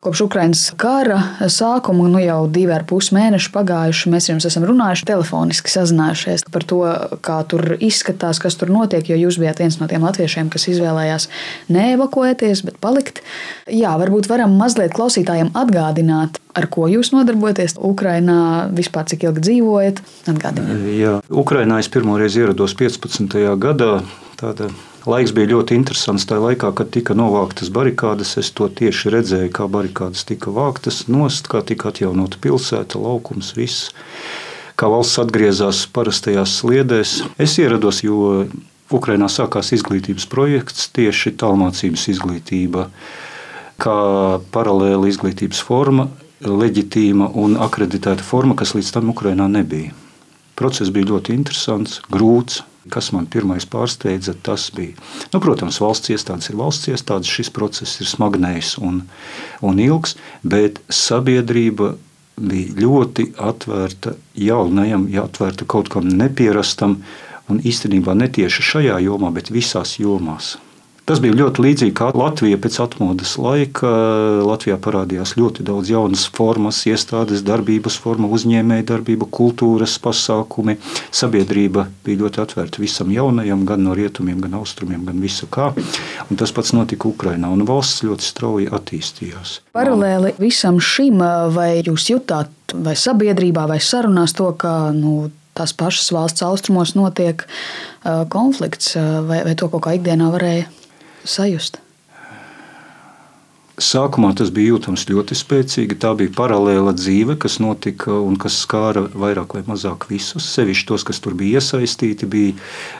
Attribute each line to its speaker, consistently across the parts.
Speaker 1: Kopš Ukraiņas kara sākuma, nu jau divi ar pus mēneši pagājuši, mēs jums esam runājuši, telefoniski sazinājušies par to, kā tur izskatās, kas tur notiek. Jo jūs bijāt viens no tiem latviešiem, kas izvēlējās neevakuēties, bet palikt. Jā, varbūt varam mazliet klausītājiem atgādināt, ar ko jūs nodarbojaties Ukrajinā, vispār cik ilgi dzīvojat. Atgādiniet.
Speaker 2: Jā, Ukrajinā es pirmoreiz ierados 15. gadā. Tāda Laiks bija ļoti interesants. Tajā laikā, kad tika novāktas barikādas, es to tieši redzēju, kā barikādas tika vāktas nost, kā tika atjaunota pilsēta, laukums, viss. Kā valsts atgriezās parastajās sliedēs. Es ierados, jo Ukrainā sākās izglītības projekts, tieši tālmācības izglītība, kā paralēla izglītības forma, leģitīma un akreditēta forma, kas līdz tam Ukrainā nebija. Process bija ļoti interesants, grūts, Kas man pirmais pārsteidza, tas bija. Nu, protams, valsts iestādes ir valsts iestādes, šis process ir smagnējs un, un ilgs, bet sabiedrība bija ļoti atvērta jaunajam, ja atvērta kaut kam nepierastam un īstenībā ne tieši šajā jomā, bet visās jomās. Tas bija ļoti līdzīgi kā Latvija pēc atmodas laika. Latvijā parādījās ļoti daudz jaunas formas, iestādes, darbības forma, uzņēmēja darbība, kultūras pasākumi. Sabiedrība bija ļoti atvērta visam jaunajam, gan no rietumiem, gan austrumiem, gan visu kā. Un tas pats notika Ukrajinā, un valsts ļoti strauji attīstījās.
Speaker 1: Paralēli visam šim, vai jūs jutāt, vai sabiedrībā, vai sarunās to, ka nu, tās pašas valsts austrumos notiek uh, konflikts, vai, vai to kaut kā ikdienā varēja sajust?
Speaker 2: Sākumā tas bija jūtams ļoti spēcīgi. Tā bija paralēla dzīve, kas notika un kas skāra vairāk vai mazāk visus. Sevišķi tos, kas tur bija iesaistīti, bija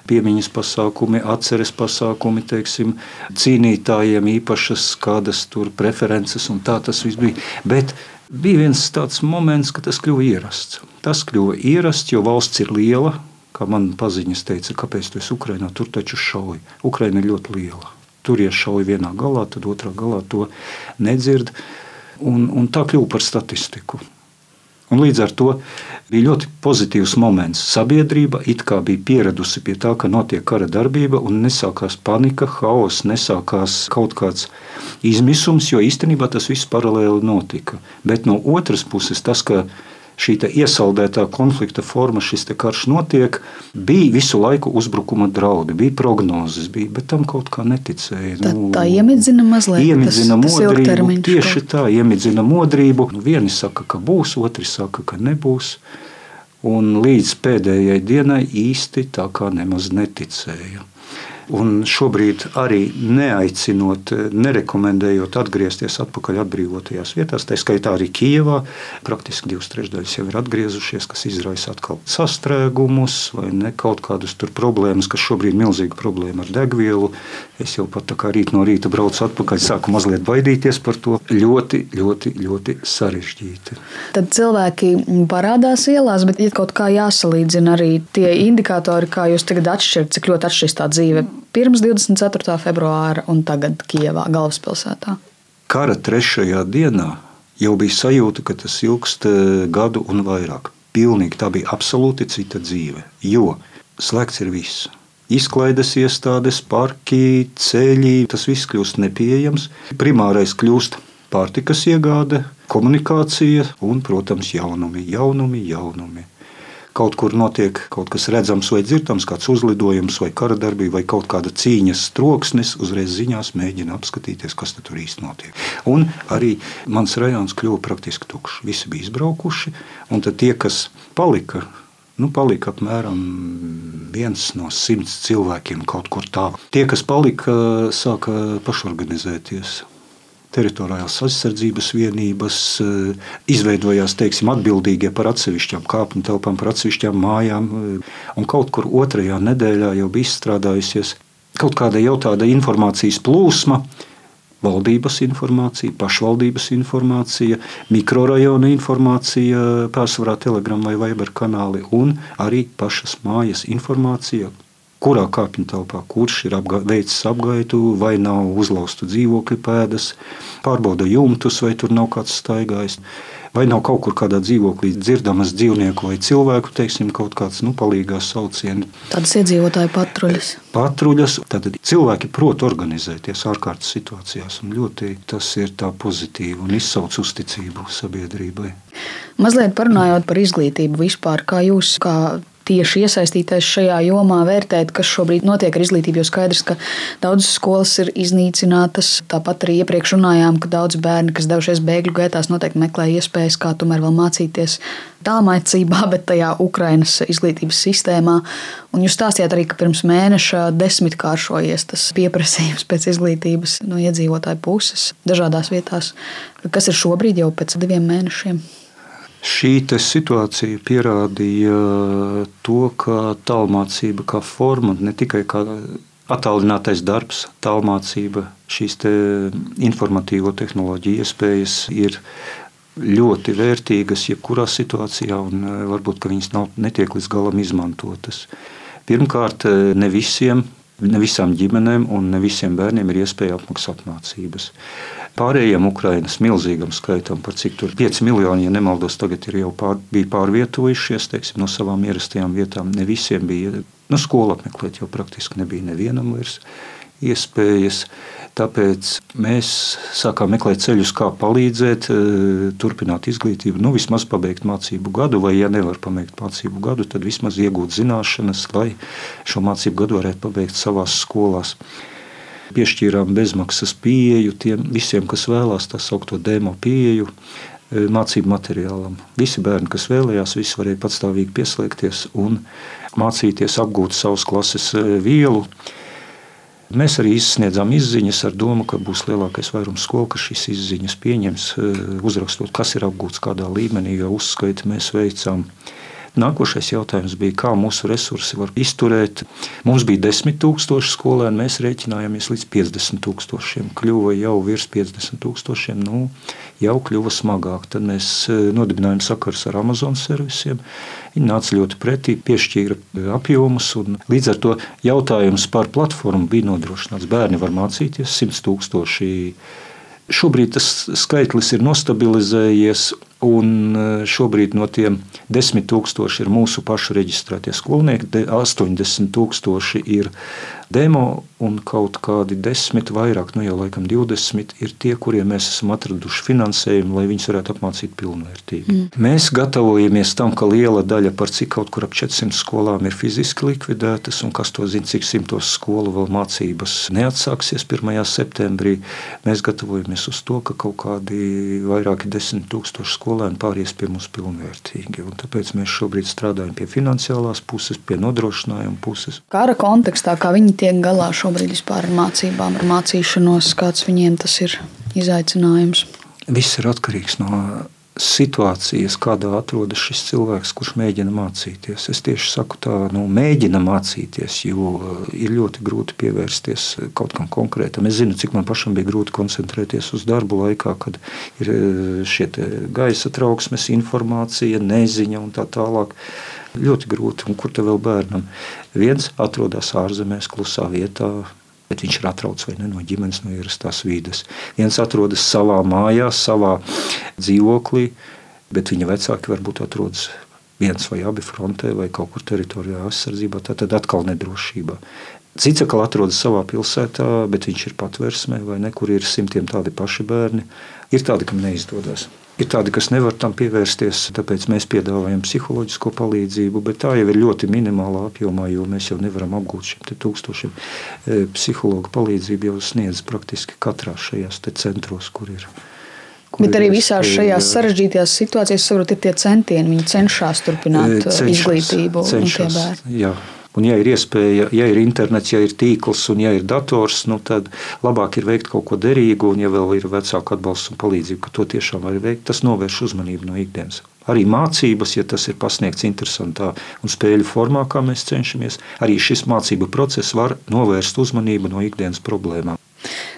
Speaker 2: piemiņas pasākumi, atceres pasākumi, teiksim, cīnītājiem īpašas kādas tur preferences, un tā tas viss bija. Bet bija viens tāds moments, kad tas kļuva ierasts. Tas kļuva ierasts, jo valsts ir liela. Kā man paziņas teica, kāpēc tu esi Ukrainā, tur taču šauji. Ukraina ir ļoti liela tur iešauj vienā galā, tad otrā galā to nedzird. Un, un tā kļuva par statistiku. Un līdz ar to bija ļoti pozitīvs moments. Sabiedrība it kā bija pieradusi pie tā, ka notiek kara darbība, un nesākās panika, haoss, nesākās kaut kāds izmisums, jo īstenībā tas viss paralēli notika. Bet no otras puses, tas, ka šī iesaldētā konflikta forma, šis karš notiek, bija visu laiku uzbrukuma draudi, bija prognozes, bija, bet tam kaut kā neticēja.
Speaker 1: Tā, nu, tā iemidzina mazliet.
Speaker 2: Iemidzina tas, modrību, tas tieši tā, iemidzina modrību. Nu, vieni saka, ka būs, otri saka, ka nebūs. Un līdz pēdējai dienai īsti tā kā nemaz neticēja. Un šobrīd arī neaicinot, nerekomendējot atgriezties atpakaļ atbrīvotajās vietās, tā skaitā arī Kijavā. Praktiski divas trešdaļas jau ir atgriezušies, kas izraisa atkal sastrēgumus vai ne kaut kādas problēmas, kas šobrīd ir milzīga problēma ar degvielu. Es jau pat tā kā rīt no rīta braucu atpakaļ, sāku mazliet baidīties par to. Ļoti, ļoti, ļoti sarežģīti.
Speaker 1: Tad cilvēki parādās ielās, bet ir kaut kā jāsalīdzina arī tie indikatori, kā jūs tagad atšķirat, cik ļoti atšķiras tā dzīve pirms 24. februāra un tagad Kijavā, galvaspilsētā?
Speaker 2: Kara trešajā dienā jau bija sajūta, ka tas ilgst eh, gadu un vairāk. Pilnīgi tā bija absolūti cita dzīve, jo slēgts ir viss. Izklaides iestādes, parki, ceļi, tas viss kļūst nepieejams. Primārais kļūst pārtikas iegāde, komunikācija un, protams, jaunumi, jaunumi, jaunumi kaut kur notiek kaut kas redzams vai dzirdams, kāds uzlidojums vai kara darbība vai kaut kāda cīņas troksnis, uzreiz ziņās mēģina apskatīties, kas tur īsti notiek. Un arī mans rajons kļuva praktiski tukšs. Visi bija izbraukuši, un tie, kas palika, Nu, palika apmēram viens no simts cilvēkiem kaut kur tālu. Tie, kas palika, sāka pašorganizēties teritoriālās aizsardzības vienības, eh, izveidojās teiksim, atbildīgie par atsevišķām kāpņu telpām, par atsevišķām mājām. Eh, un kaut kur otrajā nedēļā jau bija izstrādājusies kaut kāda jau tāda informācijas plūsma. Valdības informācija, pašvaldības informācija, mikrorajona informācija, pārsvarā telegram vai viber kanāli un arī pašas mājas informācija, kurā kāpņu telpā, kurš ir apga veicis apgaitu, vai nav uzlaustu dzīvokļu pēdas, pārbauda jumtus, vai tur nav kāds staigājis. Vai nav kaut kur kādā dzīvoklī dzirdamas dzīvnieku vai cilvēku, teiksim, kaut kāds nu, palīgās saucieni.
Speaker 1: Tādas iedzīvotāju patruļas.
Speaker 2: Patruļas, tad cilvēki prot organizēties ārkārtas situācijās, un ļoti tas ir tā pozitīvi un izsauc uzticību sabiedrībai.
Speaker 1: Mazliet parunājot par izglītību vispār, kā jūs, kā tieši iesaistīties šajā jomā, vērtēt, kas šobrīd notiek ar izglītību. Jo skaidrs, ka daudzas skolas ir iznīcinātas. Tāpat arī iepriekš runājām, ka daudz bērni, kas devušies bēgļu gaitās, noteikti meklē iespējas, kā tomēr vēl mācīties tālmācībā, bet tajā Ukrainas izglītības sistēmā. Un jūs stāstījāt arī, ka pirms mēneša desmitkāršojies tas pieprasījums pēc izglītības no iedzīvotāju puses dažādās vietās. Kas ir šobrīd jau pēc diviem mēnešiem?
Speaker 2: Šī situācija pierādīja to, ka tālmācība kā forma, ne tikai kā attālinātais darbs, tālmācība, šīs te informatīvo tehnoloģiju iespējas ir ļoti vērtīgas jebkurā situācijā, un e, varbūt viņas nav, netiek līdz galam izmantotas. Pirmkārt, e, ne visiem, ne visām ģimenēm un ne visiem bērniem ir iespēja apmaksāt mācības. Pārējiem Ukraiņas milzīgam skaitam, par cik tur 5 miljoni, ja nemaldos, tagad ir jau pār, pārvietojušies teiksim, no savām ierastajām vietām. Ne visiem bija nu, skolu apmeklēt, jau praktiski nebija nevienam vairs iespējas. Tāpēc mēs sākām meklēt ceļus, kā palīdzēt, e, turpināt izglītību, nu, vismaz pabeigt mācību gadu, vai, ja nevar pabeigt mācību gadu, tad vismaz iegūt zināšanas, lai šo mācību gadu varētu pabeigt savās skolās piešķīrām bezmaksas pieeju tiem visiem, kas vēlās tā saucamo demo pieeju e, mācību materiālam. Visi bērni, kas vēlējās, visi varēja patstāvīgi pieslēgties un mācīties, apgūt savas klases e, vielu. Mēs arī izsniedzām izziņas ar domu, ka būs lielākais vairums skolu, kas šīs izziņas pieņems, e, uzrakstot, kas ir apgūts kādā līmenī, jo uzskaiti mēs veicām. Nākošais jautājums bija, kā mūsu resursi var izturēt. Mums bija 10,000 skolēni, mēs rēķinājāmies līdz 50,000. Kļuva jau virs 50,000, nu, jau kļuva smagāk. Tad mēs e, nodibinājām sakars ar Amazon servisiem. Viņi nāca ļoti pretī, piešķīra e, apjomus. Līdz ar to jautājums par platformu bija nodrošināts. Bērni var mācīties 100 tūkstoši. Šobrīd tas skaitlis ir nostabilizējies, Un e, šobrīd no tiem 10,000 ir mūsu pašu reģistrētie skolnieki, 80,000 ir demo, un kaut kādi 10, vairāk, nu jau laikam 20, ir tie, kuriem mēs esam atraduši finansējumu, lai viņus varētu apmācīt pilnvērtīgi. Mm. Mēs gatavojamies tam, ka liela daļa, par cik kaut kur ap 400 skolām ir fiziski likvidētas, un kas to zina, cik simtos skolu vēl mācības neatsāksies 1. septembrī. Mēs gatavojamies uz to, ka kaut kādi vairāki desmit tūkstoši skolu skolēni pāries pie mums pilnvērtīgi. Un tāpēc mēs šobrīd strādājam pie finansiālās puses, pie nodrošinājuma puses.
Speaker 1: Kara kontekstā, kā viņi tiek galā šobrīd ar mācībām, ar mācīšanos, kāds viņiem tas ir izaicinājums?
Speaker 2: Viss ir atkarīgs no situācijas, kādā atrodas šis cilvēks, kurš mēģina mācīties. Es tieši saku, tā nu, mēģina mācīties, jo uh, ir ļoti grūti pievērsties kaut kam konkrētam. Es zinu, cik man pašam bija grūti koncentrēties uz darbu laikā, kad ir uh, šie gaisa trauksmes, informācija, neziņa un tā tālāk. Ļoti grūti, un kur te vēl bērnam? Viens atrodas ārzemēs, klusā vietā, bet viņš ir atrauts vai ne no ģimenes, no ierastās vides. Viens atrodas savā mājā, savā dzīvoklī, bet viņa vecāki varbūt atrodas viens vai abi frontē vai kaut kur teritorijā aizsardzībā, tad atkal nedrošībā. Cits atkal atrodas savā pilsētā, bet viņš ir patvērsmē vai ne, kur ir simtiem tādi paši bērni. Ir tādi, kam neizdodas. Ir tādi, kas nevar tam pievērsties, tāpēc mēs piedāvājam psiholoģisko palīdzību, bet tā jau ir ļoti minimālā apjomā, jo mēs jau nevaram apgūt šiem tūkstošiem e, psihologu palīdzību jau sniedz praktiski katrā šajās centros, kur ir.
Speaker 1: Bet arī visās šajās sarežģītajās situācijās, saprot, ir tie centieni. Viņi cenšas turpināt e, cenšas, izglītību. Cenšas,
Speaker 2: jā, Un, ja ir iespēja, ja ir internets, ja ir tīkls un ja ir dators, nu, tad labāk ir veikt kaut ko derīgu. Un, ja vēl ir vecāku atbalsts un palīdzība, ka to tiešām var veikt, tas novērš uzmanību no ikdienas. Arī mācības, ja tas ir pasniegts interesantā un spēļu formā, kā mēs cenšamies, arī šis mācību process var novērst uzmanību no ikdienas problēmām.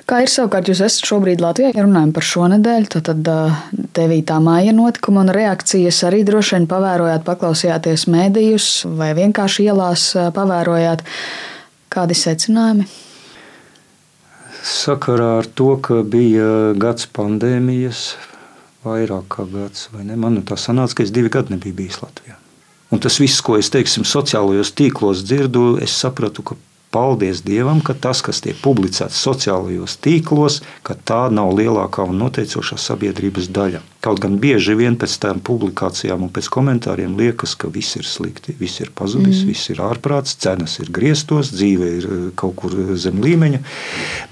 Speaker 1: Kā ir savukārt, jūs esat šobrīd Latvijā, ja runājam par šo nedēļu, tad, tad 9. māja notikuma un reakcijas arī droši vien pavērojāt, paklausījāties mēdījus vai vienkārši ielās pavērojāt. Kādi secinājumi?
Speaker 2: Sakarā ar to, ka bija gads pandēmijas, vairāk kā gads, vai ne? Man tā sanāca, ka es divi gadi nebiju bijis Latvijā. Un tas viss, ko es teiksim, sociālajos tīklos dzirdu, es sapratu, ka paldies Dievam, ka tas, kas tiek publicēts sociālajos tīklos, ka tā nav lielākā un noteicošā sabiedrības daļa. Kaut gan bieži vien pēc tām publikācijām un pēc komentāriem liekas, ka viss ir slikti, viss ir pazudis, mm. viss ir ārprāts, cenas ir griestos, dzīve ir eh, kaut kur zem līmeņa.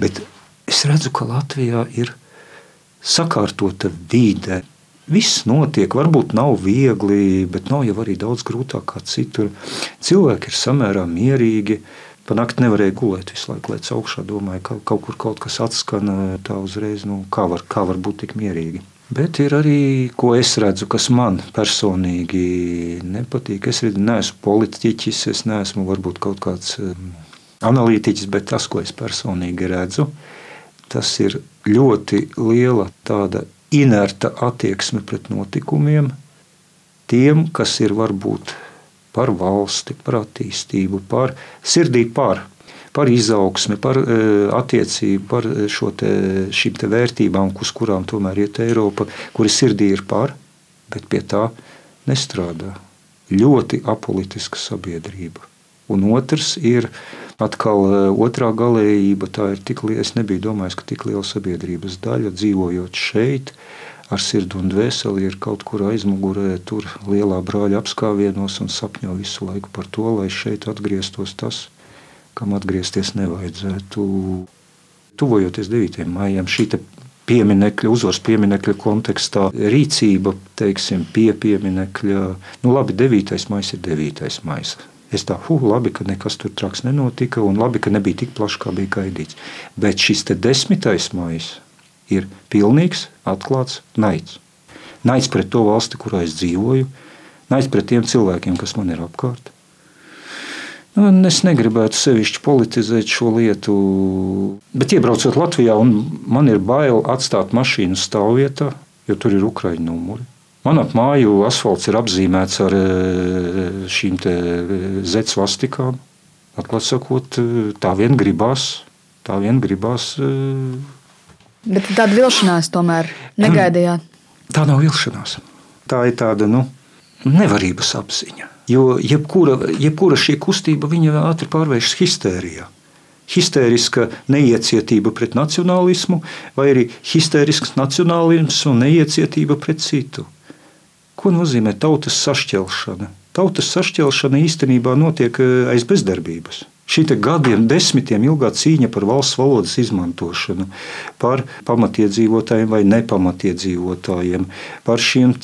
Speaker 2: Bet es redzu, ka Latvijā ir sakārtota vide. Viss notiek, varbūt nav viegli, bet nav jau arī daudz grūtāk kā citur. Cilvēki ir samērā mierīgi. Pa nakti nevarēja gulēt visu laiku, lēc augšā. Domāju, ka kaut kur kaut kas atskan tā uzreiz, nu, kā, var, kā var būt tik mierīgi. Bet ir arī, ko es redzu, kas man personīgi nepatīk. Es neesmu politiķis, es neesmu varbūt kaut kāds um, analītiķis, bet tas, ko es personīgi redzu, tas ir ļoti liela tāda inerta attieksme pret notikumiem, tiem, kas ir varbūt par valsti, par attīstību, par sirdī par, par izaugsmi, par e, attiecību, par šo te, šīm te vērtībām, uz kurām tomēr iet Eiropa, kuri sirdī ir par, bet pie tā nestrādā. Ļoti apolitiska sabiedrība. Un otrs ir atkal e, otrā galējība. Tā ir tik liela, es nebiju domājis, ka tik liela sabiedrības daļa dzīvojot šeit. Ar sirdi un dvēseli ir kaut kur aizmugurē, tur lielā brāļa apskāvienos un sapņo visu laiku par to, lai šeit atgrieztos tas, kam atgriezties nevajadzētu. Tuvojoties 9. maijam, šī pieminekļa, uzvaras pieminekļa kontekstā, rīcība, teiksim, pie pieminekļa, nu labi, 9. maija ir 9. maija. Es tā, huh, labi, ka nekas tur traks nenotika, un labi, ka nebija tik plašs, kā bija gaidīts. Bet šis desmitais maijs ir pilnīgs, atklāts naids. Naids pret to valsti, kurā es dzīvoju, naids pret tiem cilvēkiem, kas man ir apkārt. Nu, es negribētu sevišķi politizēt šo lietu, bet iebraucot Latvijā, man ir bail atstāt mašīnu stāvvietā, jo tur ir Ukraiņu numuri. Man ap māju asfalts ir apzīmēts ar e, šīm e, zeķu svastikām. Atklāt sakot, e, tā vien gribās. Tā vien gribās.
Speaker 1: Bet tāda vilšanās tomēr negaidījāt.
Speaker 2: Tā nav vilšanās. Tā ir tāda nu, nevarības apziņa. Jo jebkura, jebkura šī kustība ātri pārvēršas histērijā. Histēriska neiecietība pret nacionālismu, vai arī histērisks nacionālisms un neiecietība pret citu. Ko nozīmē tautas sašķelšana? Tautas sašķelšana īstenībā notiek eh, aiz bezdarbības. Šī gadiem, desmitiem ilgā cīņa par valsts valodas izmantošanu, par pamatiedzīvotājiem vai nepamatiedzīvotājiem, par šiem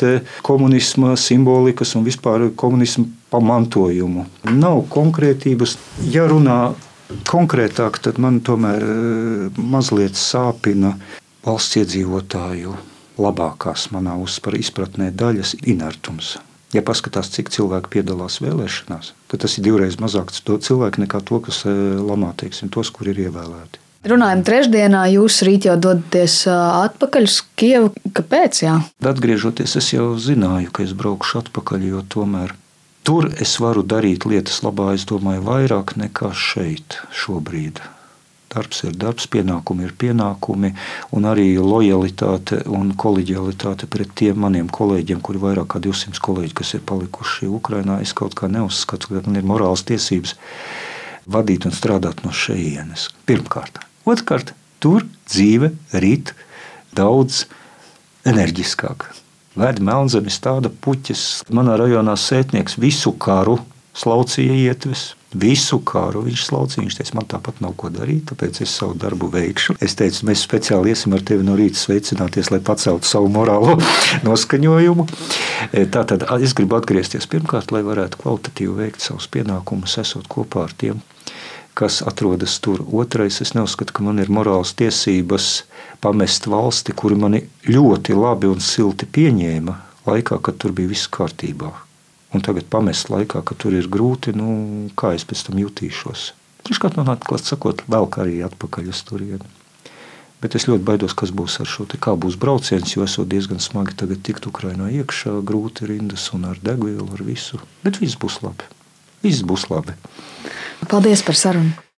Speaker 2: komunisma simbolikas un vispār komunisma pamantojumu. Nav konkrētības. Ja runā konkrētāk, tad man tomēr eh, mazliet sāpina valsts iedzīvotāju labākās manā izpratnē daļas inertums. Ja paskatās, cik cilvēki piedalās vēlēšanās, tad tas ir divreiz mazāk cilvēku nekā to, kas e, lamā teiksim, tos, kur ir ievēlēti.
Speaker 1: Runājot trešdienā, jūs rīt jau dodaties e, atpakaļ uz Kievu. Kāpēc? Jā?
Speaker 2: Atgriežoties, es jau zināju, ka es braukšu atpakaļ, jo tomēr tur es varu darīt lietas labā, es domāju, vairāk nekā šeit šobrīd. Darbs ir darbs, pienākumi ir pienākumi, un arī lojalitāte un kolēģialitāte pret tiem maniem kolēģiem, kuri ir vairāk kā 200 kolēģi, kas ir palikuši Ukrajinā. Es kaut kā neuzskatu, ka man ir morāls tiesības vadīt un strādāt no šejienes. Pirmkārt, otrkārt, tur dzīve rīt daudz enerģiskāk. Vēd melnzemes tāda puķis, manā rajonā sētnieks visu karu slaucīja ietves visu kāru viņš slaucīja. Viņš teica, man tāpat nav ko darīt, tāpēc es savu darbu veikšu. Es teicu, mēs speciāli iesim ar tevi no rīta sveicināties, lai paceltu savu morālo noskaņojumu. E, tātad es gribu atgriezties pirmkārt, lai varētu kvalitatīvi veikt savus pienākumus, esot kopā ar tiem, kas atrodas tur. Otrais, es neuzskatu, ka man ir morāls tiesības pamest valsti, kuri mani ļoti labi un silti pieņēma laikā, kad tur bija viss kārtībā un tagad pamest laikā, ka tur ir grūti, nu, kā es pēc tam jutīšos. Treškārt, man atklāt sakot, vēl kā arī atpakaļ uz turieni. Bet es ļoti baidos, kas būs ar šo te, kā būs brauciens, jo esot diezgan smagi tagad tikt Ukrainā iekšā, grūti rindas un ar degvielu, ar visu. Bet viss būs labi. Viss būs labi.
Speaker 1: Paldies par sarunu!